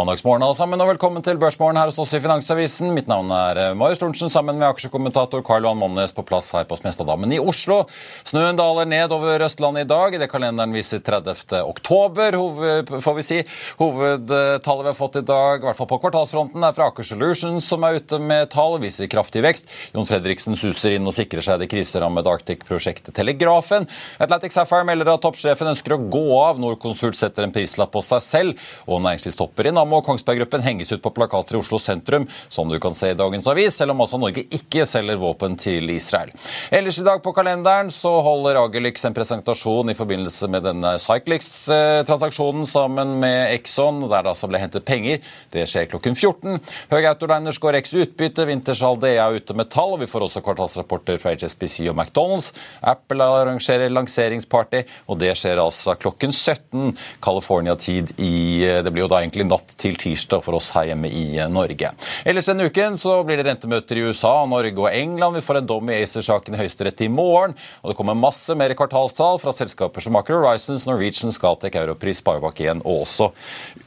mandagsmorgen alle sammen, og velkommen til Børsmorgen her hos oss i Finansavisen. Mitt navn er eh, Marius Lorentzen sammen med aksjekommentator Karl Johan Monnes på plass her på Smestadammen i Oslo. Snøen daler ned over Østlandet i dag. Det kalenderen viser 30. oktober, hoved, får vi si. Hovedtallet vi har fått i dag, i hvert fall på kvartalsfronten, er fra Aker Solutions, som er ute med tall, viser kraftig vekst. Jon Fredriksen suser inn og sikrer seg det kriserammede Arctic-prosjektet Telegrafen. Atlantic Sapphire melder at toppsjefen ønsker å gå av. Norconsult setter en prislapp på seg selv. og næringslivstopper i Nammo og Kongsberg Gruppen henges ut på plakater i Oslo sentrum, som du kan se i dagens avis, selv om altså Norge ikke selger våpen til Israel. Ellers i dag på kalenderen så holder Agelix en presentasjon i forbindelse med denne Cyclix-transaksjonen sammen med Exxon, der det altså ble hentet penger. Det skjer klokken 14. Høg Autoliners går X utbytte, Wintershall DA er ute med tall, og vi får også kvartalsrapporter fra HSBC og McDonald's. Apple arrangerer lanseringsparty, og det skjer altså klokken 17 California-tid i det blir jo da egentlig natt til tirsdag for oss her hjemme i Norge. Ellers denne uken så blir det rentemøter i USA, Norge og England. Vi får en dom i ACER-saken i Høyesterett i morgen. Og det kommer masse mer kvartalstall fra selskaper som Aker Horizons, Norwegian, Scatec, Europris, Sparebank1 og også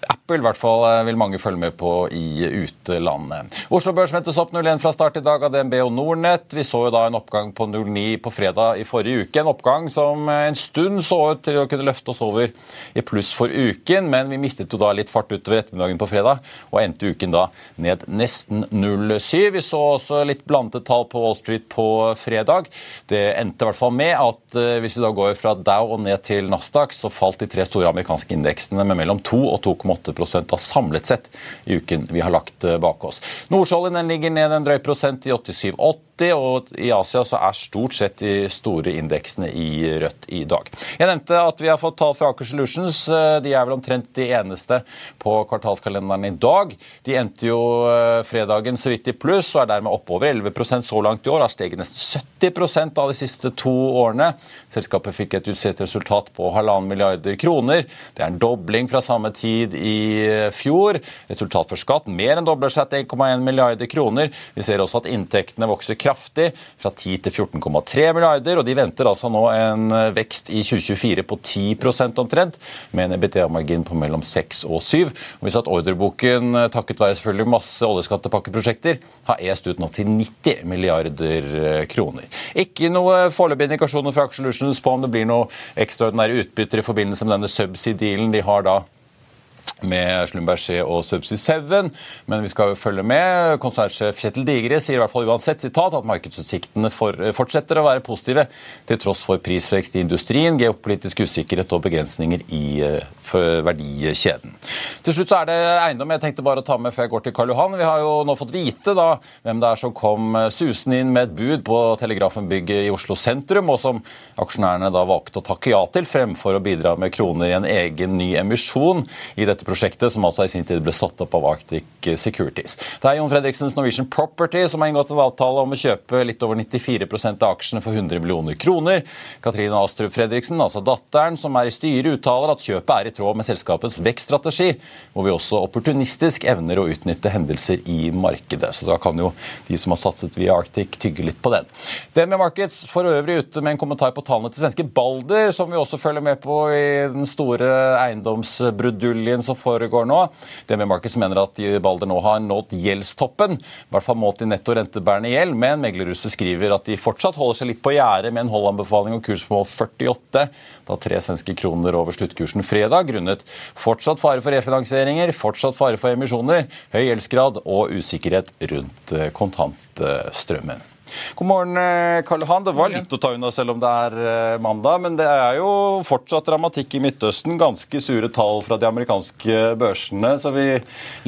Apple. I hvert fall eh, vil mange følge med på i utlandet. Oslo Børs ventes opp 01 fra start i dag av DNB og Nordnett. Vi så jo da en oppgang på 09 på fredag i forrige uke. En oppgang som en stund så ut til å kunne løfte oss over i pluss for uken, men vi mistet jo da litt fart utover ettermiddagen på fredag, og endte uken da ned nesten 0,7. Vi så også litt blandede tall på Wall Street på fredag. Det endte i hvert fall med at eh, hvis vi da går fra Dow og ned til Nasdaq, så falt de tre store amerikanske indeksene med mellom 2 og 2,8 da samlet sett i uken vi har lagt eh, bak oss. Nordsjøoljen ligger ned en drøy prosent i 87,8 og i Asia så er stort sett de store indeksene i rødt i dag. Jeg nevnte at vi har fått tall fra Aker Solutions. De er vel omtrent de eneste på kvartalskalenderen i dag. De endte jo eh, fredagen så vidt i pluss og er dermed oppover 11% så langt i år. Har steget nesten 70% av de siste to årene. Selskapet fikk et utsett resultat på halvannen milliarder kroner. Det er en dobling fra samme tid i eh, fjor. Resultat for skatt mer enn dobler seg til 1,1 milliarder kroner. Vi ser også at inntektene vokser kraftig, fra 10 til 14,3 milliarder, og de venter altså nå en vekst i 2024 på 10% omtrent, med en EBTA-margin på mellom 6 og 7. Og vi ser at ordreboken, takket være selvfølgelig masse oljeskattepakkeprosjekter, har est ut nå til 90 milliarder kroner. Ikke noe foreløpige indikasjoner fra Aker Solutions på om det blir noe ekstraordinære utbytter i forbindelse med denne subsidy-dealen de har da med Slumberger og Subsea 7, men vi skal jo følge med. Konsernsjef Kjetil Digre sier i hvert fall uansett sitat at markedsutsiktene for, fortsetter å være positive til tross for prisvekst i industrien, geopolitisk usikkerhet og begrensninger i uh, verdikjeden. Til slutt så er det eiendom jeg tenkte bare å ta med før jeg går til Karl Johan. Vi har jo nå fått vite da hvem det er som kom susende inn med et bud på Telegrafenbygget i Oslo sentrum, og som aksjonærene da valgte å takke ja til fremfor å bidra med kroner i en egen ny emisjon i dette prosjektet prosjektet, som altså i sin tid ble satt opp av Arctic Securities. Det er Jon Fredriksens Norwegian Property som har inngått en avtale om å kjøpe litt over 94% av aksjene for 100 millioner kroner. Katrine Astrup Fredriksen, altså datteren, som er i styret, uttaler at kjøpet er i tråd med selskapets vekststrategi, hvor vi også opportunistisk evner å utnytte hendelser i markedet. Så da kan jo de som har satset via Arctic, tygge litt på den. DNB Markets for øvrig ute med en kommentar på tallene til svenske Balder, som vi også følger med på i den store eiendomsbruduljen som foregår nå. DNB Markets mener at Balder nå har nådd gjeldstoppen, i hvert fall målt i netto rentebærende gjeld, men meglerhuset skriver at de fortsatt holder seg litt på gjerdet med en holdanbefaling og kurs på 48, da tre svenske kroner over sluttkursen fredag, grunnet fortsatt fare for refinansieringer, fortsatt fare for emisjoner, høy gjeldsgrad og usikkerhet rundt kontantstrømmen. God morgen, eh, Karl Johan. Det var litt å ta unna selv om det er eh, mandag. Men det er jo fortsatt dramatikk i Midtøsten. Ganske sure tall fra de amerikanske børsene. Så vi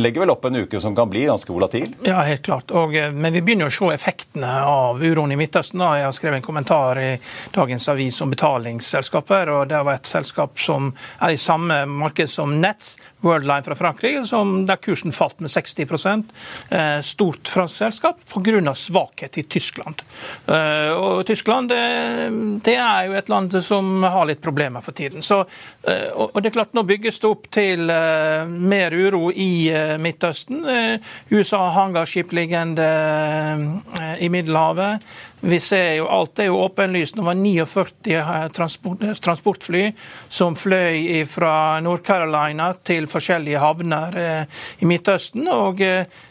legger vel opp en uke som kan bli ganske volatil? Ja, helt klart. Og, eh, men vi begynner å se effektene av uroen i Midtøsten. Da. Jeg har skrevet en kommentar i dagens avis om betalingsselskaper. og Det var et selskap som er i samme marked som Nets, Worldline fra Frankrike, som der kursen falt med 60% Stort fransk selskap pga. svakhet i Tyskland. Tyskland. Eh, og Tyskland det, er jo et land som har litt problemer for tiden. Så, eh, og det er klart Nå bygges det opp til eh, mer uro i Midtøsten. USA har hangarskip liggende i Middelhavet. Vi ser jo Alt er jo åpenlyst. Det var 49 transport, transportfly som fløy fra Nord-Carolina til forskjellige havner i Midtøsten. og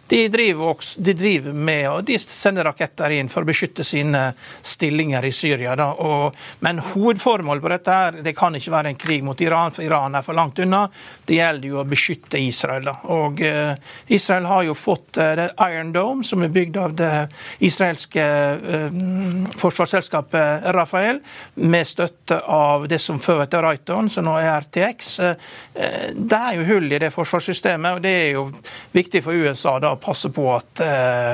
de driver, også, de driver, med og de sender raketter inn for å beskytte sine stillinger i Syria. Og, men hovedformålet på dette her, det kan ikke være en krig mot Iran, for Iran er for langt unna. Det gjelder jo å beskytte Israel. Da. Og eh, Israel har jo fått eh, Iron Dome, som er bygd av det israelske eh, forsvarsselskapet Rafael, med støtte av det som før het Rayton, som nå er RTX. det er jo hull i det forsvarssystemet, og det er jo viktig for USA da passe på at eh,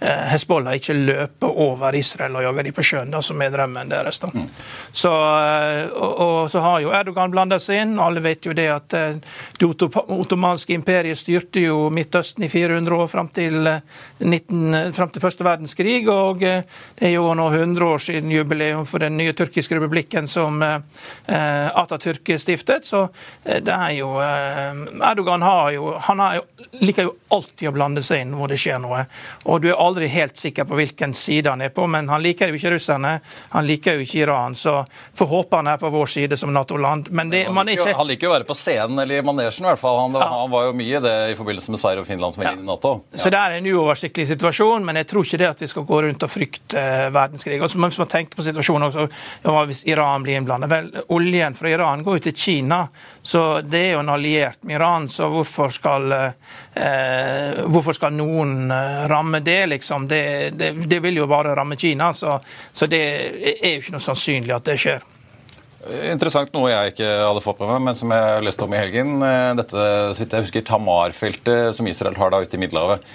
eh, Hezbollah ikke løper over Israel og jager dem på sjøen, da, som er drømmen deres. da. Mm. Så, eh, og, og, så har jo Erdogan blanda seg inn. Alle vet jo det at det ottomanske imperiet styrte jo Midtøsten i 400 år fram til, 19, fram til første verdenskrig. Og det er jo nå 100 år siden jubileum for den nye tyrkiske republikken som Atatürk stiftet. Så det er jo Erdogan har jo, han har jo, liker jo alltid å blande seg inn hvor det skjer noe. Og du er aldri helt sikker på hvilken side han er på, men han liker jo ikke russerne, han liker jo ikke Iran, så får håpe han er på vår side som Nato-land. Men det, han, liker, ikke... han liker jo å være på scenen eller i manesjen, i hvert fall. Han, ja. han, var jo mye det i forbindelse med Sverige og Finland som er ja. inn i Nato. Ja. Så det er en uoversiktlig situasjon, men jeg tror ikke det at vi skal gå rundt og frykte uh, verdenskrig. Altså, man må tenke på situasjonen også, ja, hvis Iran blir innblandet. Vel, oljen fra Iran går jo til Kina, så det er jo en alliert med Iran, så hvorfor skal, uh, hvorfor skal noen eh, ramme det, liksom. Det, det, det vil jo bare ramme Kina, så, så, det er jo ikke noe sannsynlig at det skjer. Interessant noe jeg ikke hadde fått med meg, men som jeg leste om i helgen. Eh, dette sitter jeg husker Tamar-feltet som Israel har da ute i Middelhavet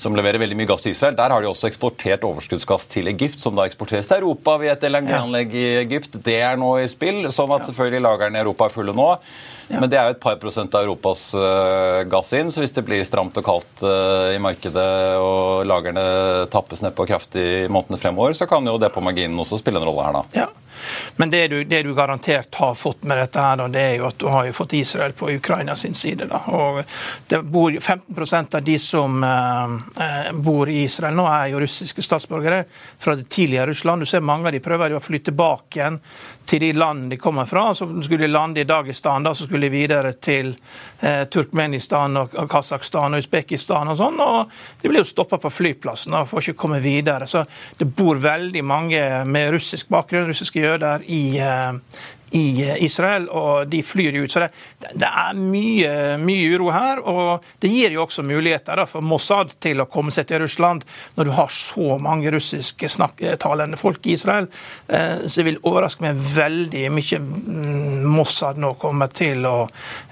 som leverer veldig mye gass til Israel. Der har de også eksportert overskuddsgass til Egypt, som da eksporteres til Europa via et LNG-anlegg i Egypt. Det er nå i spill, sånn at selvfølgelig lagrene i Europa er fulle nå. Men det er jo et par prosent av Europas uh, gass inn, så hvis det blir stramt og kaldt uh, i markedet og lagrene tappes nedpå kraftig i månedene fremover, så kan jo det på marginen også spille en rolle her, da. Ja. Men det du, det du, garantert har fått med dette, her, det er jo at du har jo fått Israel på Ukraina sin side. Da. Og det bor 15% av de som eh, bor i Israel nå, er jo russiske statsborgere fra det tidligere Russland. Du ser Mange av de prøver å flytte tilbake igjen til de landene de kommer fra. Så skulle de lande i Dagestan, da, så skulle de videre til eh, Turkmenistan og, og Kasakhstan og Usbekistan og sånn. Og de blir jo stoppa på flyplassen og får ikke komme videre. Så det bor veldig mange med russisk bakgrunn, russiske jøder, i, eh, i eh, Israel, og de flyr ut. Så det, det er mye, mye, uro her. Og det gir jo også muligheter da, for Mossad til å komme seg til Russland, når du har så mange russiske snakktalende folk i Israel. Eh, så vil overraske meg veldig mye mm, Mossad nå kommer til å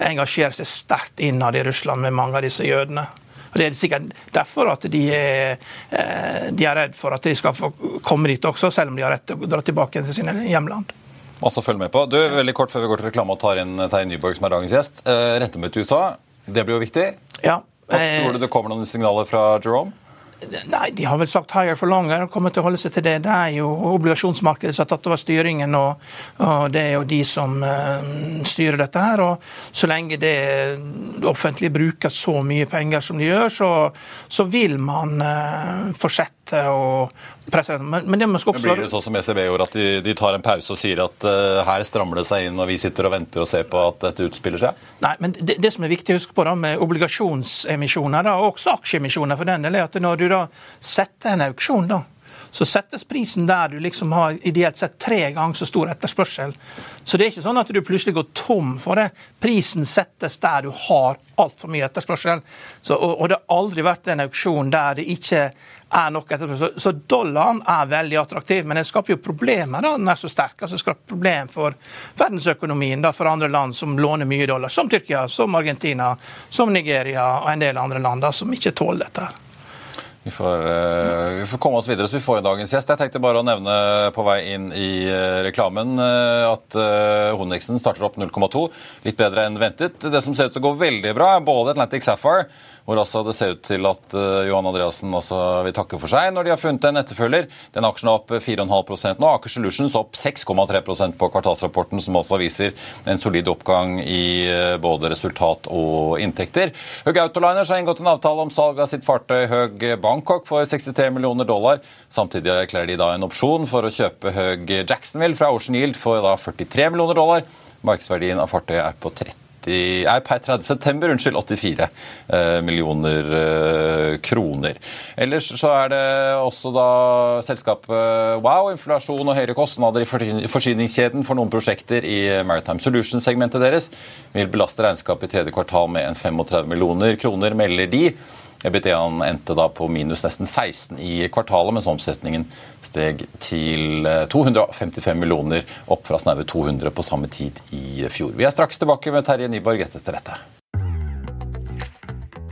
engasjere seg sterkt innad i Russland med mange av disse jødene. Og Det er sikkert derfor at de er, eh, de er redd for at de skal få komme dit også, selv om de har rett til å dra tilbake til sine hjemland. Masse å følge med på. Du, veldig kort Før vi går til reklame og tar inn Terje Nyborg, som er dagens gjest. Eh, rentemøte i USA, det blir jo viktig. Ja. Eh, tror du det kommer noen signaler fra Jerome? Nei, De har vel sagt 'higher for longer' og kommer til å holde seg til det. Det er jo obligasjonsmarkedet som har tatt over styringen, og, og det er jo de som uh, styrer dette her. og Så lenge det, det offentlige bruker så mye penger som de gjør, så, så vil man uh, fortsette å presse Men, men det skal også... Blir det sånn som ECB gjorde, at de, de, tar en pause og sier at uh, her strammer det seg inn, og vi sitter og venter og ser på at dette utspiller seg? Nei, men det, det som er viktig å huske på da, med obligasjonsemisjoner, da, og også aksjeemisjoner for den del, er at når du da setter en auksjon, da, så settes prisen der du liksom har ideelt sett tre ganger så stor etterspørsel. Så det er ikke sånn at du plutselig går tom for det. Prisen settes der du har altfor mye etterspørsel. Så, og, og, det har aldri vært en auksjon der det ikke er nok etterspørsel. Så, så dollaren er veldig attraktiv, men den skaper jo problemer da den er så sterk. altså skaper problem for verdensøkonomien da, for andre land som låner mye dollar, som Tyrkia, som Argentina, som Nigeria og en del andre land da, som ikke tåler dette. her. Vi får, uh, vi får, komme oss videre, så vi får dagens gjest. Jeg tenkte bare å nevne på vei inn i uh, reklamen uh, at uh, starter opp 0,2. Litt bedre enn ventet. Det som ser ut til å gå veldig bra, er både Atlantic Sapphire hvor altså det ser ut til at Johan Andreassen vil takke for seg når de har funnet en etterfølger. Den aksjen er opp 4,5 nå. Aker Solutions opp 6,3% på kvartalsrapporten, som også viser en solid oppgang i både resultat og inntekter. Høg Autoliners har inngått en avtale om salg av sitt fartøy Høg Bangkok for 63 millioner dollar. Samtidig erklærer de da en opsjon for å kjøpe Høg Jacksonville fra Ocean Yield for da 43 millioner dollar. Markedsverdien av fartøyet er på 30 er per 30. september unnskyld, 84 eh, millioner eh, kroner. Ellers så er det også da selskapet Wow, inflasjon og høyere kostnader i forsyningskjeden for noen prosjekter i Maritime Solutions-segmentet deres vil belaste regnskapet i tredje kvartal med en 35 millioner kroner, melder de. EBITDA-en endte da på minus nesten 16 i kvartalet, mens omsetningen steg til 255 eh, millioner, opp fra snaue 200 på samme tid i fjor. Vi er straks tilbake med Terje Nyborg etter dette.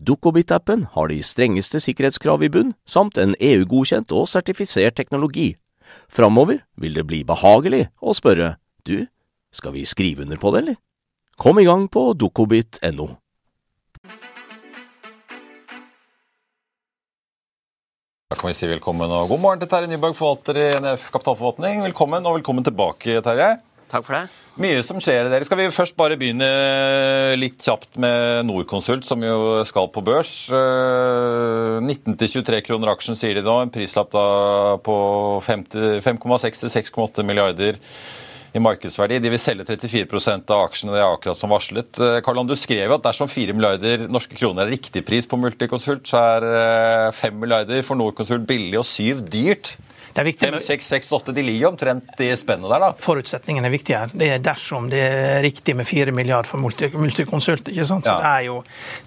Dukkobit-appen har de strengeste sikkerhetskrav i bunn, samt en EU-godkjent og sertifisert teknologi. Framover vil det bli behagelig å spørre du, skal vi skrive under på det, eller? Kom i gang på dukkobit.no. Da kan vi si velkommen og god morgen til Terje Nyberg, forvalter i NF Kapitalforvaltning. Velkommen, og velkommen tilbake, Terje. Takk for det. Mye som skjer dere. Skal vi først bare begynne litt kjapt med Norconsult, som jo skal på børs. 19-23 eh, kroner aksjen, sier de nå. En prislapp da på 5,6-6,8 milliarder i markedsverdi. De vil selge 34 av aksjene, det er akkurat som varslet. Karlan, Karl du skrev jo at dersom 4 milliarder norske kroner er riktig pris på Multiconsult, så er 5 eh, milliarder for Norconsult billig og 7 dyrt. Det er viktig 5, 6, 6, 8, de ligger omtrent i spennet der, da. Forutsetningen er viktig her. Det er dersom det er riktig med 4 milliarder for multiconsult. ikke sant? Så ja. det, er jo,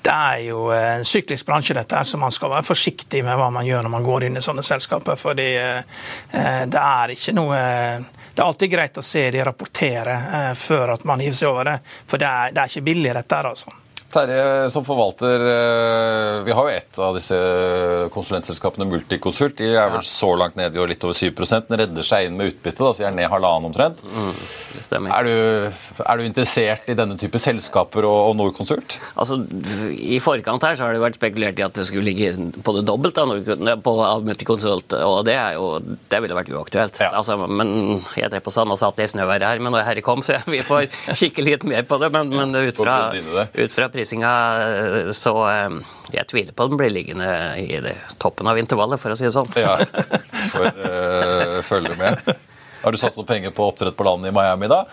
det er jo en syklisk bransje, dette her, så man skal være forsiktig med hva man gjør når man går inn i sånne selskaper. For eh, det er ikke noe det er alltid greit å se de rapportere eh, før at man hiver seg over det. For det er, det er ikke billig, dette her, altså. Terje, som forvalter eh, Vi har jo ett av disse konsulentselskapene, Multiconsult. De er vel ja. så langt nede i år litt over 7 Den redder seg inn med utbytte, da, så de er ned halvannen omtrent. Mm, det stemmer. Er du, er du, interessert i denne type selskaper og, og Norconsult? Altså, I forkant her så har det vært spekulert i at det skulle ligge på det dobbelte av, på, av Multiconsult, og det, er jo, det ville vært uaktuelt. Ja. Altså, men Jeg drev på sand og satt i snøværet her, men når Herre kom, så vi får kikke litt mer på det. Men, men ut fra, ut fra eh, så eh, jeg tviler på den blir liggende i toppen av intervallet, for å si det sånn. Ja, for øh, følger med. Har du noe penger på oppdrett på landet i Miami, da?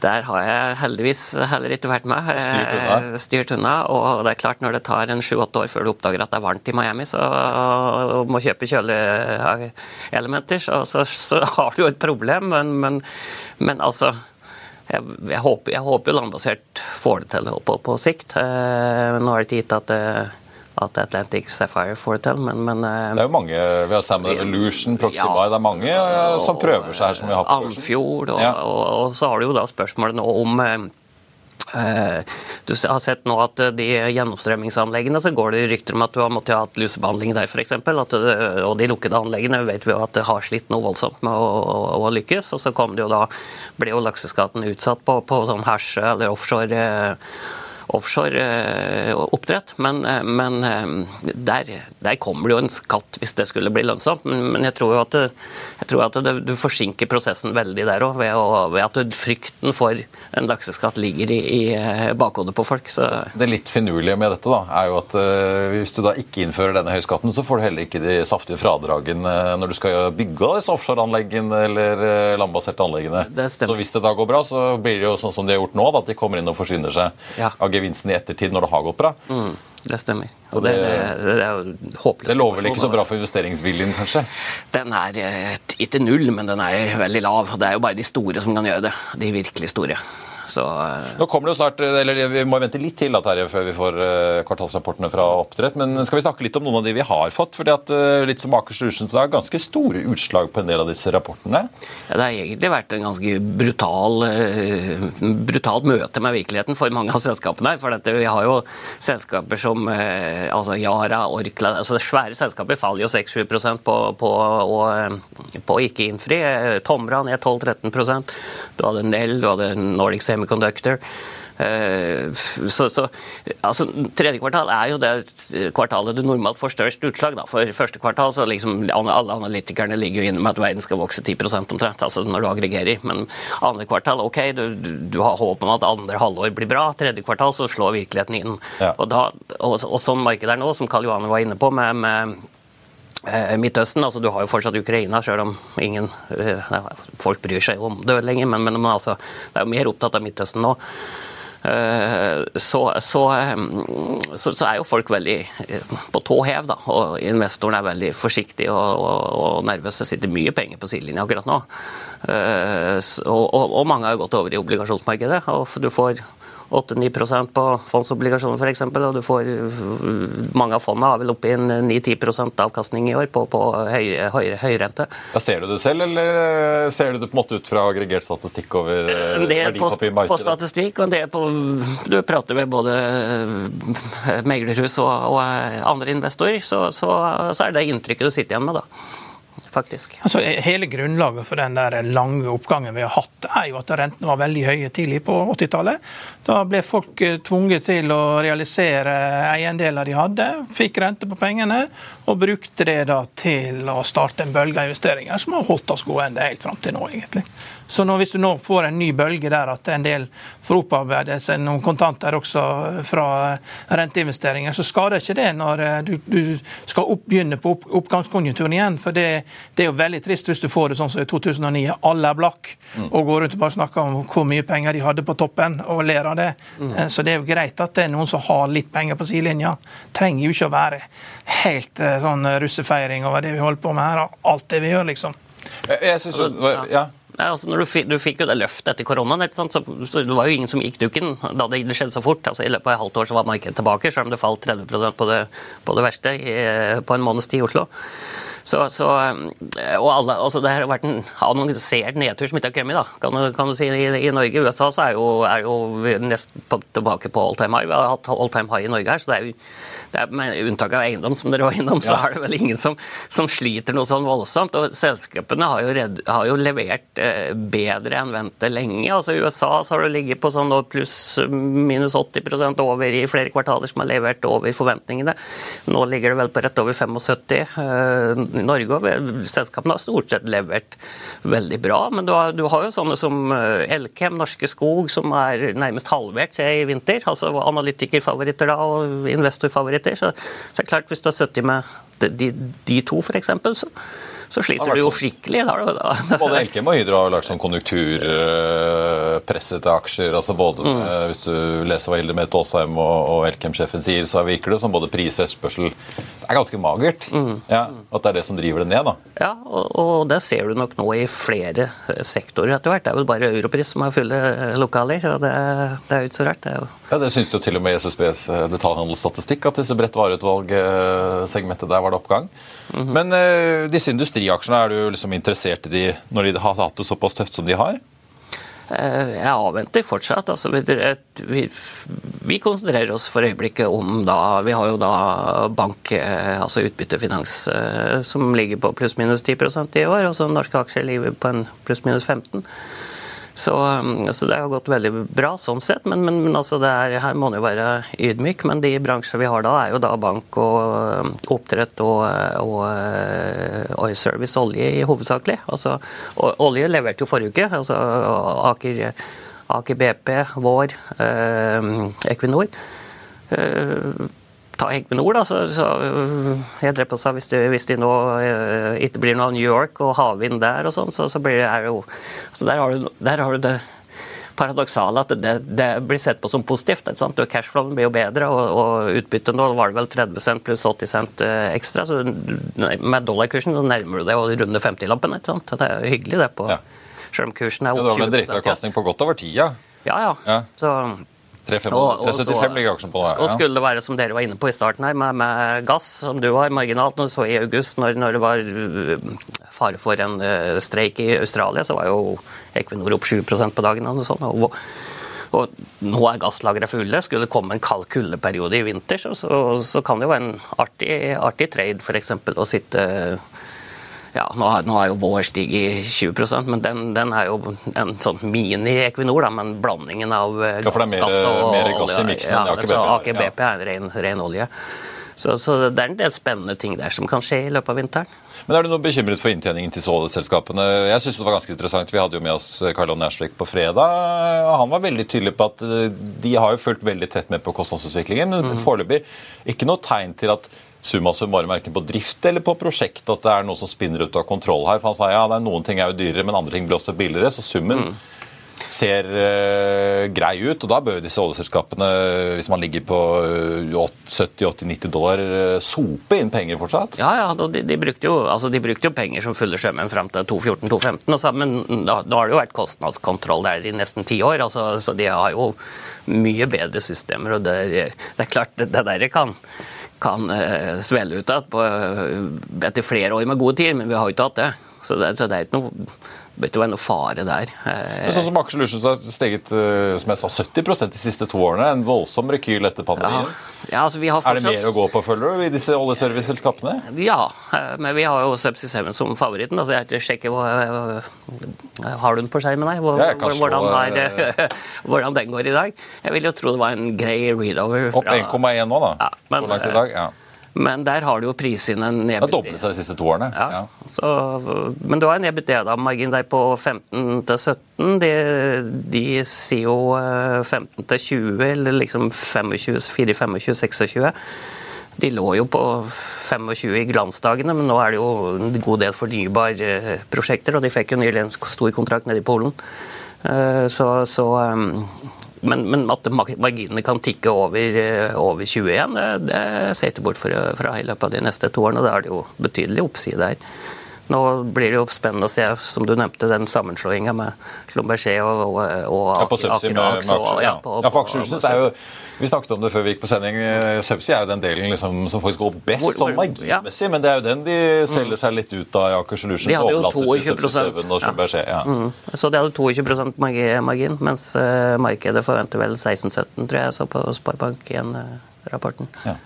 Der har jeg heldigvis heller ikke vært med. Styrt unna. Styrt unna. Og det er klart, når det tar en sju-åtte år før du oppdager at det er varmt i Miami, så og må kjøpe kjøleelementer, så, så, så, har du jo et problem. Men, men, men altså jeg, jeg, håper, jeg, håper, landbasert får det til på, på sikt. Eh, nå er det ikke gitt at, eh, at Atlantic Sapphire får det til, men, men eh, Det er jo mange. Vi har Salmon Evolution, Proxima ja, Det er mange ja, som prøver seg her, som vi har på Alfjord. Og, ja. og, og, så har du jo da spørsmålet nå om Eh, du har sett nå at eh, de gjennomstrømmingsanleggene så går det rykter om at du har måttet ha hatt lusebehandling der f.eks. Og de lukkede anleggene vet vi jo at det har slitt noe voldsomt med å, å, å lykkes. Og så kom det jo da, ble jo lakseskatten utsatt på, på sånn hersje eller offshore offshore eh. Men, eh, men eh, der, der, kommer det jo en skatt hvis det skulle bli lønnsomt. Men, jeg tror jo at, jeg tror at det, du forsinker prosessen veldig der òg, ved, ved, at frykten for en lakseskatt ligger i, i bakhodet på folk. Så. Det litt finurlige med dette da, er jo at hvis du da ikke innfører denne høyskatten, så får du heller ikke de saftige fradragene når du skal bygge disse offshoreanleggene eller landbaserte anleggene. Så hvis det da går bra, så blir det jo sånn som de har gjort nå, da, at de kommer inn og forsyner seg ja. Gevinsten i ettertid når det har gått bra. Mm, det stemmer. Og det, det, det, er jo håpløst. Det lover vel ikke så bra for investeringsviljen, kanskje? Den er eh, ikke null, men den er veldig lav. Det er jo bare de store som kan gjøre det. De virkelig store. Så, uh... Nå kommer det jo snart, eller Vi må vente litt til da, Terje, før vi får kvartalsrapportene fra oppdrett. Men skal vi snakke litt om noen av de vi har fått? fordi at litt som Aker så er ganske store utslag på en del av disse rapportene? Ja, Det har egentlig vært en ganske brutal, brutalt møte med virkeligheten for mange av selskapene. her, for dette, Vi har jo selskaper som altså Yara, Orkla altså Svære selskaper faller jo 6-7 på, på, på ikke innfri. Tomra ned 12-13% Du hadde Nell, du hadde Nordic Semi semiconductor. Eh, så, så, altså, Tredje kvartal er jo det kvartalet du normalt får størst utslag. Da. For første kvartal så liksom alle analytikerne ligger jo inne med at verden skal vokse 10 omtrent, altså når du aggregerer. Men andre kvartal, ok, du, du, har håp om at andre halvår blir bra. Tredje kvartal så slår virkeligheten inn. Ja. Og, da, og, og sånn markedet er nå, som Karl Johanne var inne på, med, med Midtøsten, altså Du har jo fortsatt Ukraina, selv om ingen eh, folk bryr seg om det lenger. Men, men altså, det er jo mer opptatt av Midtøsten nå. Eh, så, så, så, så, er jo folk veldig på tå hev, da. Og investoren er veldig forsiktig og, og, og nervøs. Det sitter mye penger på sidelinja akkurat nå. Og, og, mange har gått over i obligasjonsmarkedet. og du får 8-9 på fondsobligasjoner f.eks. Og du får mange av fondene har vel oppi en 9-10% avkastning i år på, på høyere, høy, høyrente. Ja, ser du det selv, eller ser du det på en måte ut fra aggregert statistikk over eh, verdipapirmarkedet? På statistikk, og en del på Du prater med både eh, meglerhus og, og andre investorer, så, så, så er det inntrykket du sitter igjen med, da faktisk. Altså, hele grunnlaget for den der lange oppgangen vi har hatt, er jo at rentene var veldig høye tidlig på 80-tallet. Da ble folk eh, tvunget til å realisere eiendeler de hadde, fikk rente på pengene, og brukte det da til å starte en bølge av investeringer som har holdt oss gående helt fram til nå, egentlig. Så nå, hvis du nå får en ny bølge der at en del får opparbeidet seg noen kontanter også fra renteinvesteringer, så skader ikke det når eh, du, du skal opp, begynne på opp, oppgangskonjunkturen igjen. For det, det, er jo veldig trist hvis du får det sånn som i 2009, alle er blakk mm. og går rundt og bare snakker om hvor mye penger de hadde på toppen, og ler av det. Mm. Eh, så det er jo greit at det er noen som har litt penger på sidelinja. Trenger jo ikke å være helt eh, sånn russefeiring over det vi holder på med her, alt det vi gjør, liksom. Jeg synes, ja. Nei, altså du, fikk, du fikk jo det løftet etter koronaen, så, så, det var jo ingen som gikk dukken da det, skjedde så fort. Altså, I løpet av et halvt år så var markedet tilbake, selv om det falt 30% på det, på det verste i, på en måneds tid i Oslo. Så, så, og alle, altså det har vært en annonsert nedtur som ikke har kommet, da, kan, kan, du si. I, I, Norge USA så er jo, er jo nesten tilbake på all time high. Vi har hatt all time high i Norge her. så det er jo er, med unntak av eiendom, som dere var innom, så ja. er det vel ingen som, som, sliter noe sånn voldsomt. Og selskapene har jo, redd, har jo levert eh, bedre enn ventet lenge. Altså I USA så har det ligget på sånn pluss minus 80% over i flere kvartaler som har levert over forventningene. Nå ligger det vel på rett over 75 eh, Norge. Og selskapene har stort sett levert veldig bra. Men du har, du har jo sånne som eh, Elkem, Norske Skog, som er nærmest halvert i vinter. Altså analytikerfavoritter da, og investorfavoritter etter. Så, så klart, hvis du har sittet med de, de to, f.eks., så så sliter du jo skikkelig. Både Elkem og Hydro har lagt sånn konjunkturpressede aksjer. altså både mm. Hvis du leser hva Hilde Mette Aasheim og, og Elkem-sjefen sier, så virker det som både pris og etterspørsel er ganske magert. Mm. Ja, At det er det som driver det ned, da. Ja, og, og det ser du nok nå i flere sektorer etter hvert. Det er vel bare Europris som har fulle lokaler. og Det, det er jo ikke så rart. Det ja, Det syns jo til og med SSBs eh, detaljhandelsstatistikk, at disse bredt vareutvalg-segmentet der var det oppgang. Mm -hmm. Men uh, disse industriaksjene, er du liksom interessert i de når de har hatt det såpass tøft som de har? Eh, jeg avventer fortsatt. Altså, vi, vi, konsentrerer oss for øyeblikket om da Vi har jo da bank, eh, altså utbyttefinans, som ligger på pluss-minus 10 i år. Og så norske aksjer ligger på en pluss-minus 15 så, um, så, det har gått veldig bra sånn sett, men, men, men altså er, her må man jo være ydmyk. Men de bransjer vi har da, er jo da bank og um, oppdrett og, og, og uh, service, olje i hovedsakelig. Altså, olje leverte jo forrige uke. altså Aker, Aker BP, Vår, eh, Equinor. Eh, ta Equinor, da, så, så jeg drev på seg hvis, de, hvis de nå uh, ikke blir noe av New York og havvind der og sånn, så, så, blir det jo så der har, du, der har du det paradoksale at det, det, blir sett på som positivt. ikke sant? Cashflowen blir jo bedre, og, og utbyttet nå var det vel 30 cent pluss 80 cent eh, ekstra. så Med dollarkursen så nærmer du deg å runde 50-lappen. ikke sant? Det er jo hyggelig, det. på, ja. Selv om kursen er opp 20 ja, Det var vel en direkteavkastning på godt over tida? Ja, ja. ja. Så 375 ligger aksjen på. Og skulle det være som dere var inne på i starten her, med, med gass, som du var marginalt når du så i august, når, når, det var uh, fare for en uh, streik i Australia, så var jo Equinor opp 7% på dagen. og sånt, og, og nå er gasslagrene fulle. Skulle det komme en kald kuldeperiode i vinter, så, så, så, kan det jo være en artig, artig trade f.eks. å sitte ja, nå, nå er jo vår stiget 20% men den, den, er jo en sånn mini-Equinor, men blandingen av gass, ja, for det er mer, gass og mer gass i miksen ja, enn AKBP? AKBP er ren, ren olje. Så, så, det er en del spennende ting der som kan skje i løpet av vinteren. Men Er du noe bekymret for inntjeningen til såleselskapene? Jeg synes det var ganske interessant. Vi hadde jo med oss Karl Nærsvik på fredag. Han var veldig tydelig på at eh, de har jo fulgt veldig tett med på kostnadsutviklingen. Men mm. foreløpig ikke noe tegn til at summa summarum verken på drift eller på prosjekt at det er noe som spinner ut av kontroll her. For han sa ja, det er noen ting er jo dyrere, men andre ting blir også billigere. Så summen mm. ser uh, grei ut. Og da bør disse oljeselskapene, hvis man ligger på 70-80-90 dollar, uh, sope inn penger fortsatt? Ja, ja. De, de, brukte, jo, altså, de brukte, jo, penger som fulle sjømenn fram til 2014-2015. Men da, da, har det jo vært kostnadskontroll der i nesten ti år. Altså, så de har jo mye bedre systemer. og det, det er klart, det, det der kan kan eh, svelle ut igjen etter flere år med gode tider, men vi har jo ikke hatt det. Så det, så det er ikke noe bør ikke være noe fare der. Men sånn som Aker Solutions har steget eh, som jeg sa, 70% de siste to årene. En voldsom rekyl etter pandemien. Ja. Ja, altså fortsatt... Er det mer å gå på, føler du, i disse oljeserviceselskapene? Ja, eh, men vi har jo Subsea Seven som favoritten. altså Jeg sjekker hva, eh, Har du den på skjermen her? Hvordan, der, hvordan, den går i dag? Jeg vil jo tro det var en grei readover. Fra... Opp 1,1 nå, da. Ja, men, så langt i dag. ja. Men der har du jo prisene ned. Det har doblet seg de siste to årene. Ja. ja. Så, men du har en EBITDA-margin der på 15-17. De, de sier jo 15 eh, til 20, eller liksom 24-25-26. De lå jo på 25 i glansdagene, men nå er det jo en god del fornybarprosjekter, og de fikk jo nylig en stor kontrakt nede i Polen. Eh, så, så men, men, at marginene kan tikke over, eh, over 21, det, det ser jeg ikke bort fra, fra i løpet av de neste to årene. Da er det jo betydelig oppside der. Nå blir det jo spennende å se, som du nevnte, den sammenslåinga med Lomberger og, og, og ja, på Subsea med, med aksjer. Ja, på, ja, for aksjehuset er jo vi snakket om det før vi gikk på sending. Subsea er jo den delen liksom, som faktisk går best sånn magimessig, ja. men det er jo den de selger seg litt ut av i Aker Solution. De hadde jo 22 ja. ja. Mm. Så de hadde 22 margin, mens uh, markedet forventer vel 16-17, tror jeg, så på Sparebank 1-rapporten. Eh, ja.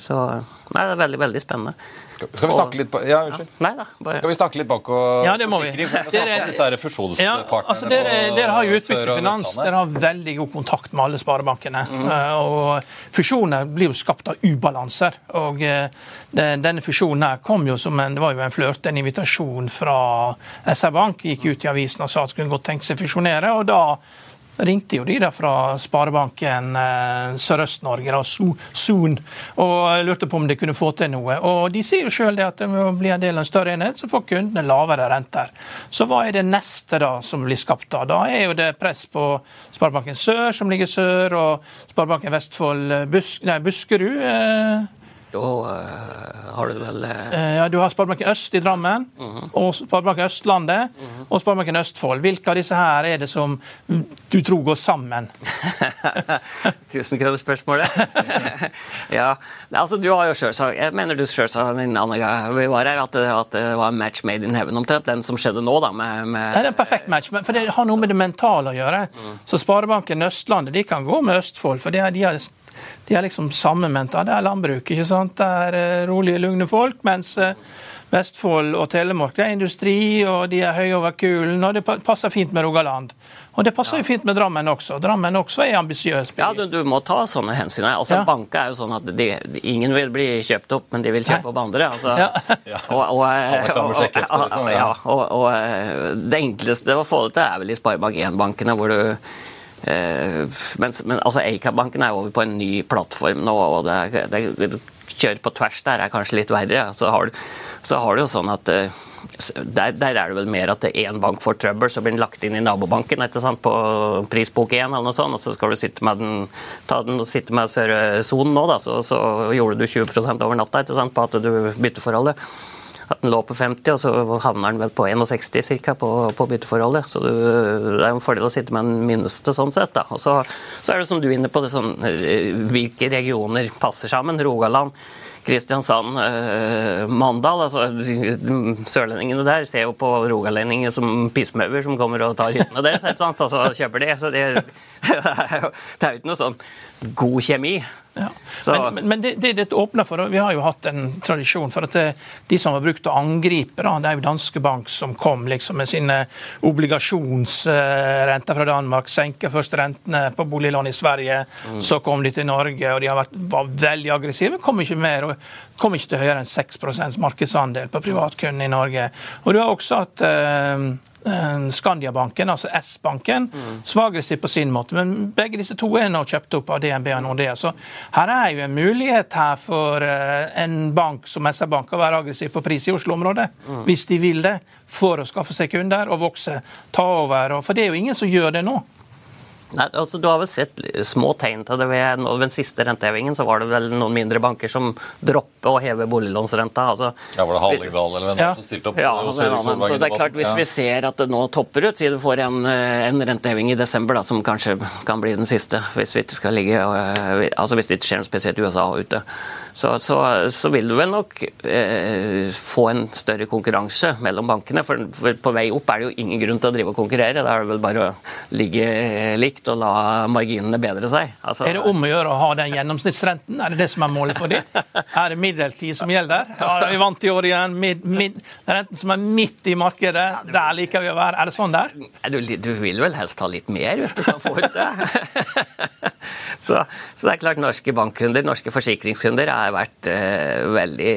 Så nei, det er veldig, veldig spennende. Skal vi snakke litt, ja, unnskyld. Nei, da, bare... Skal vi snakke litt bak og ja, det må vi. Dere, ja, altså dere, dere har jo Utbyttefinans. Dere har veldig god kontakt med alle sparebankene. Mm. og Fusjoner blir jo skapt av ubalanser. og eh, Denne fusjonen her kom jo som en, det var jo en flørt, en invitasjon fra SR-Bank. Gikk ut i avisen og sa at skulle godt tenke seg fusjonere. og da ringte jo de der fra Sparebanken eh, Sørøst-Norge, Son, og lurte på om de kunne få til noe. Og De sier jo sjøl at det må bli en del av en større enhet, så får kundene lavere renter. Så hva er det neste da som blir skapt da? Da er jo det press på Sparebanken Sør, som ligger sør, og Sparebanken Vestfold Busk, nei, Buskerud. Eh, da uh, har du vel eh... Ja, Du har Sparebanken Øst i Drammen, mm -hmm. og Sparebanken Østlandet mm -hmm. og Sparebanken Østfold. Hvilke av disse her er det som du tror går sammen? Tusenkronersspørsmålet. ja, altså du har jo selvsagt Jeg mener du selvsagt en annen vi var her, at det, at det, var en match made in heaven omtrent, den som skjedde nå, da. Med, med... Det er en perfekt match, for det har noe med det mentale å gjøre. Mm. Så Sparebanken Østlandet de kan gå med Østfold, for de har, de er liksom sammenmenta. Det er landbruk. ikke sant? Det er uh, rolige, lugne folk. Mens uh, Vestfold og Telemark det er industri, og de er høye over kulen. Og det passer fint med Rogaland. Og det passer jo fint med Drammen også. Drammen også er ambisiøs. Ja, du, du, må ta sånne hensyn. Altså, ja. Banker er jo sånn at de, ingen vil bli kjøpt opp, men de vil kjøpe opp andre. Altså. Ja. Og, og, og, ja, og, eh, det enkleste å få det til er vel i Sparebank 1-bankene, hvor du Eh, men, men altså Eika-banken er over på en ny plattform nå, og det, det, det kjøre på tvers der er kanskje litt verre. Så har så har du jo sånn at eh, der, der, er det vel mer at én bank får trøbbel, så blir den lagt inn i nabobanken etter sant, på prisbok 1, eller noe sånt, og så skal du sitte med den, ta den og sitte med Sør-sonen nå, da, så, så, gjorde du 20% over natta sant, på at du bytter forholdet at den lå på 50, og så havner den vel på 61 ca. På, på, bytteforholdet. Så det er en fordel å sitte med den minste sånn sett. Da. Og så, så, er det som du er inne på, det sånn, eh, hvilke regioner passer sammen. Rogaland. Kristiansand, eh, Mandal. altså Sørlendingene der ser jo på rogalendinger som pissmauer som kommer og tar hyttene deres. Og så kjøper de. Så det, det er jo ikke noe sånn god kjemi. Ja. Men, men, det, det det åpner for, Vi har jo hatt en tradisjon for at det, de som har brukt å angripe, da, det er jo Danske Bank som kom liksom med sine obligasjonsrenter fra Danmark. senket først rentene på boliglån i Sverige, mm. så kom de til Norge, og de har vært, var veldig aggressive. Kom ikke mer, og kom ikke til høyere enn 6% markedsandel på privatkunden i Norge. Og du har også at eh, Skandiabanken, altså S-banken, mm. svakere på sin måte. Men begge disse to er nå kjøpt opp av DNB og Nordea. Så her er jo en mulighet her for eh, en bank som SR-Bank å være aggressiv på pris i Oslo-området, mm. hvis de vil det, for å skaffe seg kunder og vokse, ta over. For det er jo ingen som gjør det nå. Nei, altså Du har vel sett små tegn til det ved, den siste rentehevingen. Så var det vel noen mindre banker som dropper å heve boliglånsrenta. Altså, ja, Var det Hallingdal eller hvem ja. som stilte opp? Ja, det så det er klart Hvis ja. vi ser at det nå topper ut, siden du får en, en, renteheving i desember da, som kanskje kan bli den siste, hvis vi ikke skal ligge, eh, altså hvis det ikke skjer noe spesielt i USA ute, så, så, så, vil du vel nok eh, få en større konkurranse mellom bankene. For, for, på vei opp er det jo ingen grunn til å drive og konkurrere. Da er det vel bare å ligge likt og la marginene bedre seg. Altså, er det om å gjøre å ha den gjennomsnittsrenten? Er det det som er målet for dem? Er det middeltid som gjelder? Ja, vi vant i år igjen. Mid, mid, renten som er midt i markedet, der liker vi å være. Er det sånn der? Du, du vil vel helst ha litt mer, hvis du kan få ut det. så, så, det er klart norske bankkunder, norske forsikringskunder, er vært uh, veldig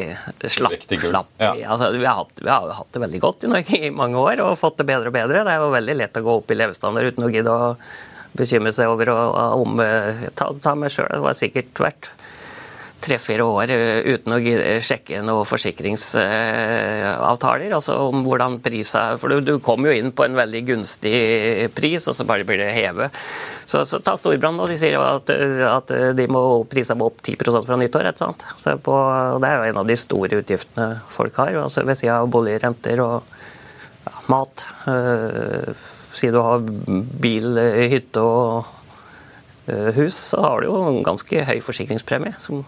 slapp. Ja. Altså, vi, har hatt, vi, har hatt, det veldig godt i Norge i mange år og fått det bedre og bedre. Det er jo veldig lett å gå opp i levestandard uten å gidde å bekymre seg over å, om uh, ta, ta meg sjøl. Det var sikkert verdt tre-fire år eh, uten å sjekke noen forsikringsavtaler. altså om hvordan pris er, for Du kom jo inn på en veldig gunstig pris, og så bare blir det hevet. Så, så Ta Storbrann, og de sier at, at de må prise opp 10 fra nyttår. Ikke sant? På, det er jo en av de store utgiftene folk har, altså ved siden av boligrenter og ja, mat. Øh, si du har bil, hytte og hus, så har du jo en ganske høy forsikringspremie. som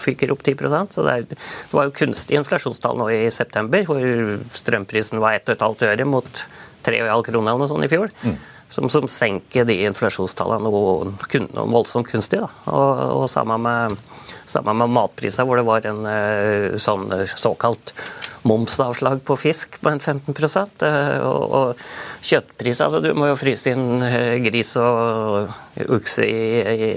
fyker opp 10% så det, er, det var jo kunstig inflasjonstall nå i september, hvor strømprisen var 1,5 øre mot 3,5 kroner eller noe sånt i fjor. Mm. Som, som, senker de inflasjonstallene noe, noe voldsomt kunstig. Da. Og, og sammen med, sammen med matpriser, hvor det var en eh, sånn eh, såkalt momsavslag på fisk på en 15 eh, og, og kjøttpris altså Du må jo fryse inn eh, gris og okse i, i,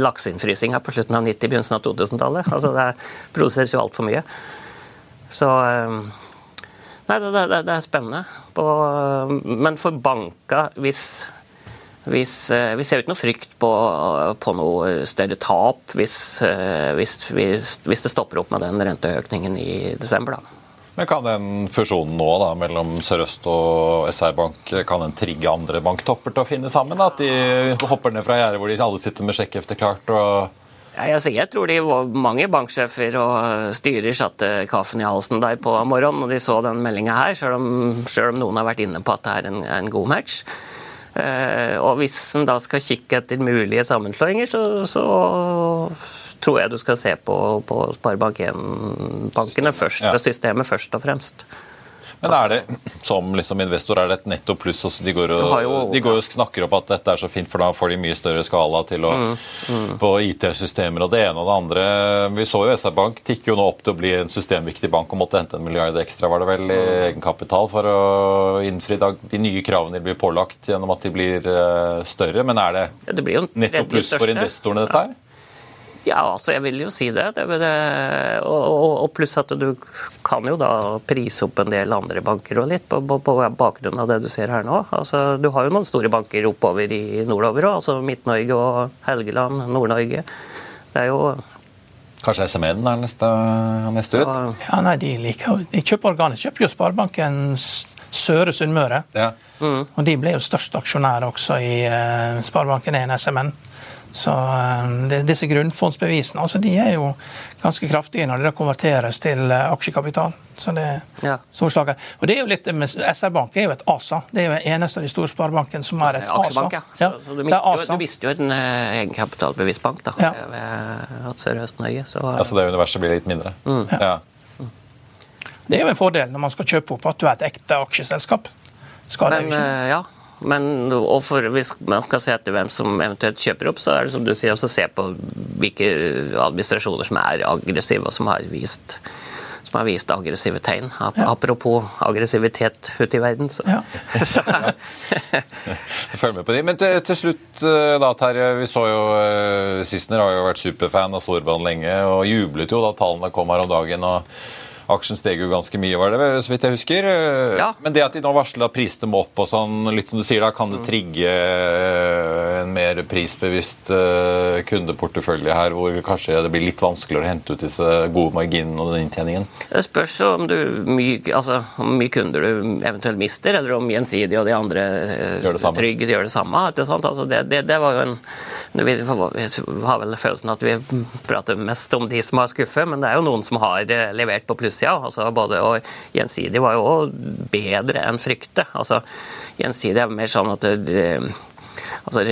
lakseinnfrysing her på slutten av 90-, begynnelsen av 2000-tallet. Altså det produseres jo altfor mye. Så eh, Nei, det, det, det er spennende. Men for banka, hvis vi ser ikke noe frykt på, på noe større tap hvis, eh, hvis, hvis, hvis, det stopper opp med den renteøkningen i desember. Da. Men Kan den fusjonen nå da, mellom Sør-Øst og SR Bank kan den trigge andre banktopper til å finne sammen? Da? At de hopper ned fra gjerdet hvor de alle sitter med sjekkheftet klart og Jeg, jeg tror de var mange banksjefer og styrer satte kaffen i halsen der på morgenen når de så den meldinga her, selv om, selv om, noen har vært inne på at det er en, en god match. Eh, og hvis en da skal kikke etter mulige sammenslåinger, så, så tror jeg du skal se på, på Sparebank1-bankene først, ja. systemet først og fremst. Men er det som liksom investor er det et netto pluss? Altså de, går og, jo, de går og snakker opp at dette er så fint, for da får de mye større skala til å, mm, mm. på IT-systemer og det ene og det andre. Vi så jo SR Bank tikke jo nå opp til å bli en systemviktig bank og måtte hente en milliard ekstra var det vel, i mm. egenkapital for å innfri de nye kravene de blir pålagt gjennom at de blir eh, større. Men er det, ja, det netto pluss for investorene, dette her? Ja, altså jeg vil jo si det. det, det og, og, og, pluss at du kan jo da prise opp en del andre banker og litt, på, på, på bakgrunn av det du ser her nå. Altså, du har jo noen store banker oppover i nordover òg, altså Midt-Norge og Helgeland, Nord-Norge. Det er jo Kanskje SMN er neste, neste ut? Ja, nei, De liker de kjøper organisk. Kjøper jo Sparebanken Søre Sunnmøre. Ja. Mm. Og de ble jo størst aksjonær også i uh, Sparebanken 1 SMN. Så eh, det, Disse grunnfondsbevisene altså de er jo ganske kraftige når det konverteres til eh, aksjekapital. Så det er ja. storslager. Og det er jo litt med SR-Bank er jo et ASA. Det er jo eneste av de store sparebankene som er et ASA. Ja. Så, så du, mister jo, du mister jo en uh, egenkapitalbevis bank da, ja. ved Sør-Øst-Norge. Så, ja, så det universet blir litt mindre? Mm. Ja. Det er jo en fordel når man skal kjøpe opp at du er et ekte aksjeselskap. Skal Men, det jo ikke. Ja, men og for, hvis man skal se etter hvem som eventuelt kjøper opp, så er det som du sier, også se på hvilke administrasjoner som er aggressive, og som har vist, som har vist aggressive tegn. Apropos ja. aggressivitet ute i verden. Så. Ja. Følg med på de. Men til, til, slutt, eh, da, Terje. Vi så jo uh, Sissener har jo vært superfan av Storbrann lenge, og jublet jo da tallene kom her om dagen. og Aksjen steg jo ganske mye, var det, så vidt jeg husker. Ja. Men det at de nå varsler at prisene må opp, og sånn, litt som du sier, da, kan det trigge eh, en mer prisbevisst uh, kundeportefølje her, hvor kanskje det blir litt vanskeligere å hente ut disse gode marginene og den inntjeningen? Det spørs om du mye, altså, hvor mye kunder du eventuelt mister, eller om Gjensidige og de andre gjør det samme. Trygg gjør det samme. Altså, det, det, det var jo en vi har vel følelsen at vi prater mest om de som har skuffet, men det er jo noen som har levert på pluss plussida. Altså både, og Gjensidig var jo òg bedre enn frykte. Altså, Gjensidig er mer sånn at det, altså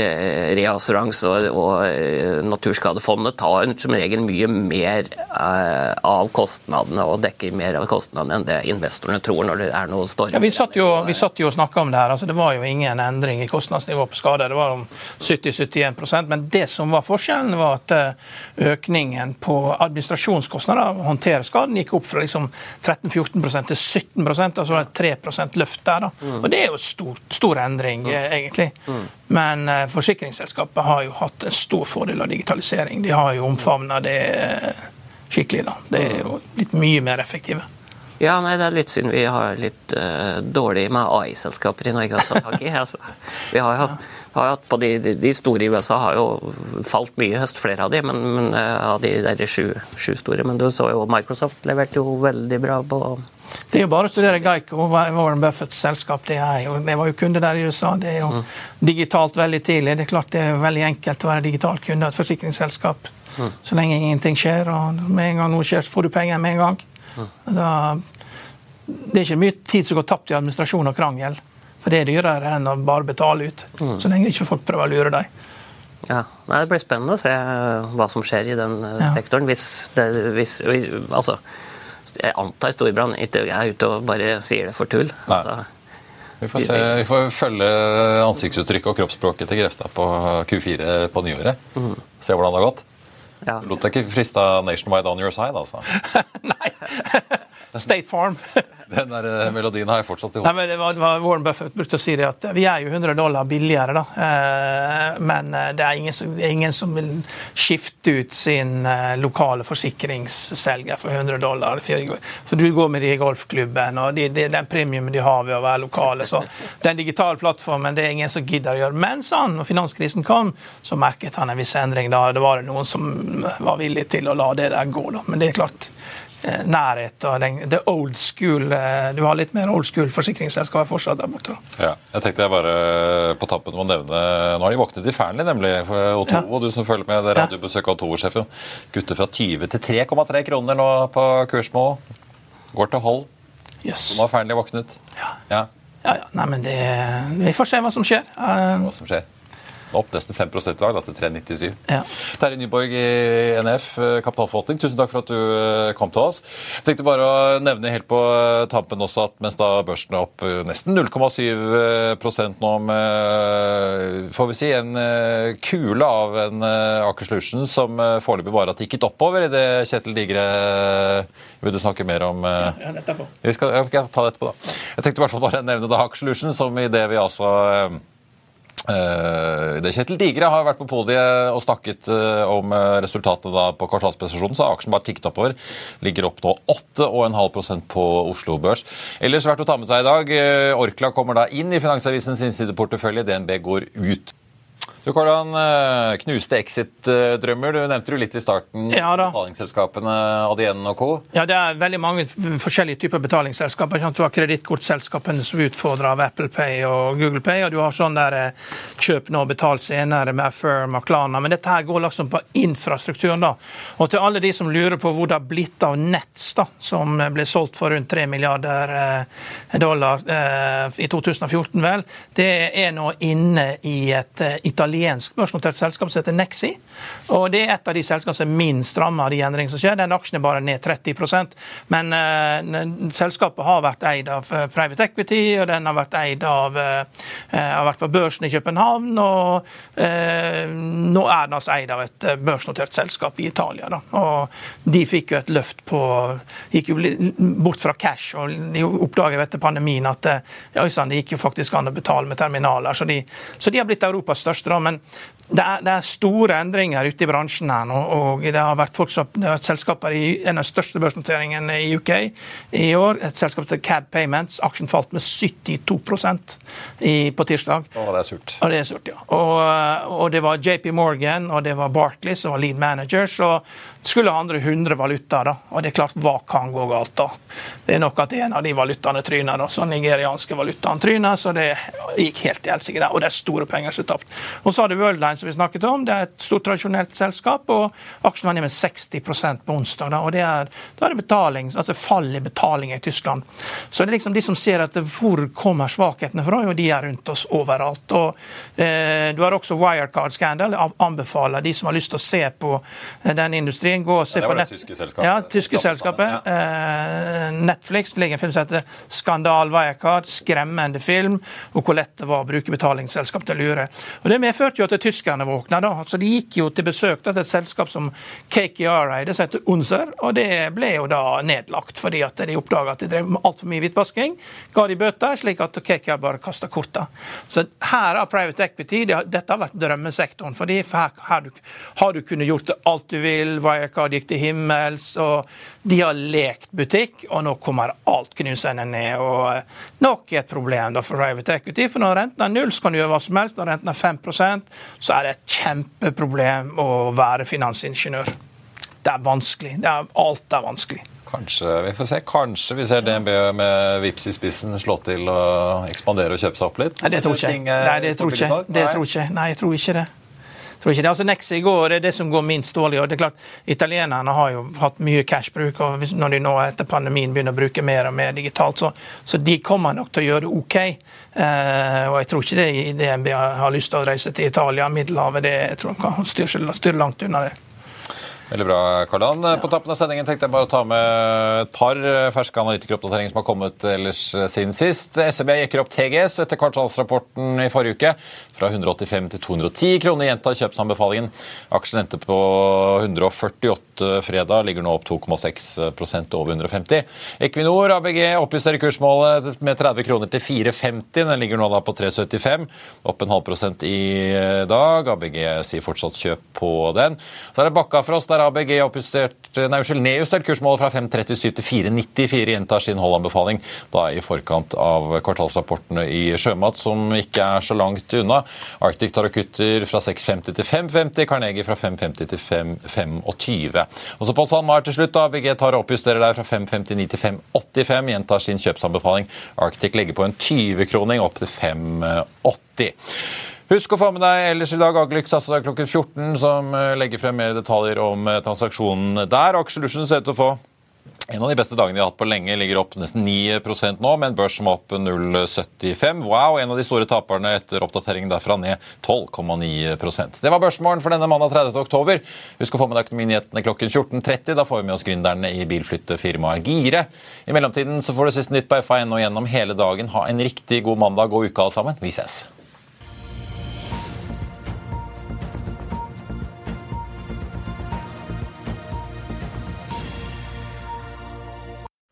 Reassurans og, og eh, Naturskadefondet tar som regel mye mer eh, av kostnadene og dekker mer av kostnadene enn det investorene tror når det er noe storm. Ja, vi satt jo, vi satt jo og snakka om det her. altså Det var jo ingen endring i kostnadsnivå på skade. Det var om 70-71% Men det som var forskjellen, var at eh, økningen på administrasjonskostnader, å håndtere skaden, gikk opp fra liksom 13-14 til 17 altså et 3 løft der. da. Mm. Og Det er jo stor, stor endring, mm. egentlig. Mm. Men eh, forsikringsselskapet har jo hatt en stor fordel av digitalisering. De har jo omfavna det eh, skikkelig. da. Det er jo litt mye mer effektive. Ja, nei, det er litt synd vi har litt uh, dårlig med AI-selskaper i Norge å ta i. Altså, vi har hatt, har hatt på de, de, store i USA har jo falt mye i høst, flere av de, men, men uh, av de der sju store. Men du så jo Microsoft leverte jo veldig bra på det er jo bare å studere Geico og Warren Buffetts selskap. Det er jo, jeg var jo kunde der i USA. Det er jo mm. digitalt veldig tidlig. Det er klart det er veldig enkelt å være digital kunde av et forsikringsselskap. Mm. Så lenge ingenting skjer, og med en gang noe skjer, så får du penger med en gang. Mm. Da, det er ikke mye tid som går tapt i administrasjon og krangel. For det er dyrere enn å bare betale ut. Mm. Så lenge ikke folk prøver å lure deg. Ja, Det blir spennende å se hva som skjer i den eh, ja. sektoren. Hvis det, hvis, altså, jeg antar Storbrann ikke er ute og bare sier det for tull. Altså, vi får, se, vi får følge ansiktsuttrykket og kroppsspråket til Grefstad på Q4 på nyåret. Mm. Se hvordan det har gått. Ja. Lot deg ikke friste Nationwide on your side, altså? Nei. State Farm. Den der eh, melodien har jeg fortsatt i hodet. Nei, det var, det var Warren Buffett brukte å si det at vi er jo 100 dollar billigere, da. Eh, men eh, det er ingen som, ingen som vil skifte ut sin lokale forsikringsselger for 100 dollar. For du går med de i golfklubben, og de, de, den premiumen de har ved å være lokale. Så den digitale plattformen det er ingen som gidder å gjøre. Men sånn, når finanskrisen kom, så merket han en viss endring. Da det var noen som var villig til å la det der gå. Da. Men det er klart nærhet og den, det old school eh, Du har litt mer old school forsikringsselskaper fortsatt der borte. Ja, jeg tenkte jeg bare på tappen må nevne Nå har de våknet i Fearnley, nemlig. For Otto, Ja. du som følger med det radiobesøket av Otto-sjefen. Gutter fra 20 til 3,3 kroner nå på kursmål. Går til hold. Yes. Nå har Fearnley våknet. Ja. ja. Ja, ja. Nei, men det, vi får se hva som skjer. Eh, Hva som skjer. Opp nesten 5 i dag, da, til 3,97. Ja. Terje Nyborg i NF eh, Kapitalforvaltning, tusen takk for at du eh, kom til oss. Jeg tenkte bare å nevne helt på eh, tampen også at mens da børsen er opp nesten 0,7 nå med får vi si, en kule av en Aker Solutions som foreløpig bare har tikket oppover i det Kjetil Digre vil du snakke mer om. ja, etterpå. vi skal, jeg skal ta det etterpå, da. Jeg tenkte i hvert fall bare nevne da Aker Solutions, som i det vi altså det Kjetil Digre har vært på podiet og snakket eh, om eh, resultatene på kvartalsprestasjonen, så aksjen bare tikket oppover. Ligger opp nå 8,5% på Oslo Børs. Ellers verdt å ta med seg i dag. eh, Orkla kommer da inn i Finansavisens innsideportefølje. DNB går ut. Du, Hvordan eh, knuste exit-drømmer? Du nevnte jo litt i starten. Ja da. Betalingsselskapene ADN og co. Ja, Det er veldig mange forskjellige typer betalingsselskaper. Du har kredittkortselskapene som utfordrer av Apple Pay og Google Pay, og du har sånn der eh, kjøp nå, betal senere med Firm og Klana. Men dette her går liksom på infrastrukturen. da. Og til alle de som lurer på hvor det har blitt av Nets, da, som ble solgt for rundt 3 milliarder eh, dollar i 2014, vel, det er nå inne i et eh, italiensk børsnotert selskap som heter Nexi. Og det er et av de selskapene som er minst rammet av de endringene som skjer. Den aksjen er bare ned 30% Men eh, selskapet har vært eid av eh, private equity, og den har vært eid av eh, har vært på børsen i København, og eh, nå er den altså eid av et børsnotert selskap i Italia. Da. Og de fikk jo et løft på Gikk jo bort fra cash, og de oppdaget etter pandemien at ja, det gikk jo faktisk an å betale med terminaler. Så de, så de har blitt Europas største, da. Men det er, det er store endringer ute i bransjen her nå. og Det har vært, som, det har vært selskaper i en av de største børsnoteringene i UK i år. Et selskap til CAD Payments. Aksjen falt med 72 i, på tirsdag. Å, det er surt. Og det er surt, ja. Og, og det var JP Morgan og det var Barclays som var lead managers. og skulle andre 100 valutaer. da, og det er klart, Hva kan gå galt da? Det er nok at en av de valutaene tryner. da, så Nigerianske valutaen tryner, så det gikk helt i helsike der. Og det er store penger som er tapt. Og så har du Worldline, som vi snakket om. Det er et stort tradisjonelt selskap, og aksjen var ned med 60% på onsdag. Da, og det er, da er det betaling, altså fall i betaling i Tyskland. Så det er liksom de som ser at hvor kommer svakhetene fra, jo de er rundt oss overalt. Og eh, Du har også Wirecard Scandal. Jeg anbefaler de som har lyst til å se på eh, den industrien, gå og se Ja, på det nett. tyske selskapet. Ja, tyske Selskapet, selskapet. Eh, Netflix ligger en film som heter 'Skandal Wirecard'. Skremmende film. Og hvor lett det var å bruke betalingsselskap til å lure. Og Det medførte jo at tyskerne våkna. da, så De gikk jo til besøk til et selskap som KKR eide, som heter Unser. Og det ble jo da nedlagt, fordi at de oppdaga at de drev med altfor mye hvitvasking. Ga de bøter, slik at KKR bare kasta korta. Så her har private equity det, Dette har vært drømmesektoren. fordi her, her har du kunnet gjort alt du vil. Wirecard gikk til himmels. og De har lekt butikk, og nå kommer alt knusende ned. og eh, Nok et problem for private equity. For når renten er null, så kan du gjøre hva som helst. Når renten er 5 så er det et kjempeproblem å være finansingeniør. Det er vanskelig. Det er, alt er vanskelig. Kanskje vi får se. Kanskje vi ser DNB med Vipps i spissen slå til og ekspandere og kjøpe seg opp litt? Nei, det tror ikke jeg. Nei, det tror ikke. Det tror ikke. Nei, jeg tror ikke det. Tror ikke det. Altså, Nexi i går er det som går minst dårlig. og det er klart, Italienerne har jo hatt mye cashbruk. og Når de nå etter pandemien begynner å bruke mer og mer digitalt, så, så de kommer nok til å gjøre det OK. Eh, og jeg tror ikke det DNB har lyst til å reise til Italia, Middelhavet. det jeg tror de kan styre langt unna det. Veldig bra, Karl-Han. På tappen av sendingen tenkte jeg bare å ta med et par ferske analytikeroppdateringer som har kommet ellers siden sist. SEB jekker opp TGS etter kvartalsrapporten i forrige uke. Fra 185 til 210 kroner gjentar kjøpsanbefalingen. Aksjen endte på 148 fredag, ligger nå opp 2,6% over 150. Equinor ABG oppjusterer kursmålet med 30 kroner til 4,50. Den ligger nå da på 3,75, opp en halv prosent i dag. ABG sier fortsatt kjøp på den. Så er det Bakkafrost. Har ABG oppjustert, nei, unnskyld, nedjustert kursmålet fra 5,37 til 4,94. Gjentar sin holdanbefaling da i forkant av kvartalsrapportene i sjømat, som ikke er så langt unna. Arctic tar og kutter fra 6,50 til 5,50. Carnegie fra 5,50 til 5,25. Og så på SalMar til slutt. da, ABG tar og oppjusterer der fra 5,59 til 5,85. Gjentar sin kjøpsanbefaling. Arctic legger på en 20-kroning opp til 5,80. Husk å få med deg ellers i dag Aglyx altså klokken 14, som eh, legger frem mer detaljer om eh, transaksjonen der. Aksjelusjen ser ut til å få en av de beste dagene de har hatt på lenge, ligger opp nesten 9 nå, med en børs som er opp 0,75. Wow, en av de store taperne etter oppdateringen derfra ned 12,9% Det var børsmålen for denne mandag 30. oktober. Husk å få med deg økonominyhetene klokken 14.30. Da får vi med oss gründerne i bilflyttefirmaet Gire. I mellomtiden så får du siste nytt på FA1 og gjennom hele dagen. Ha en riktig god mandag og uke alle sammen. Vi ses.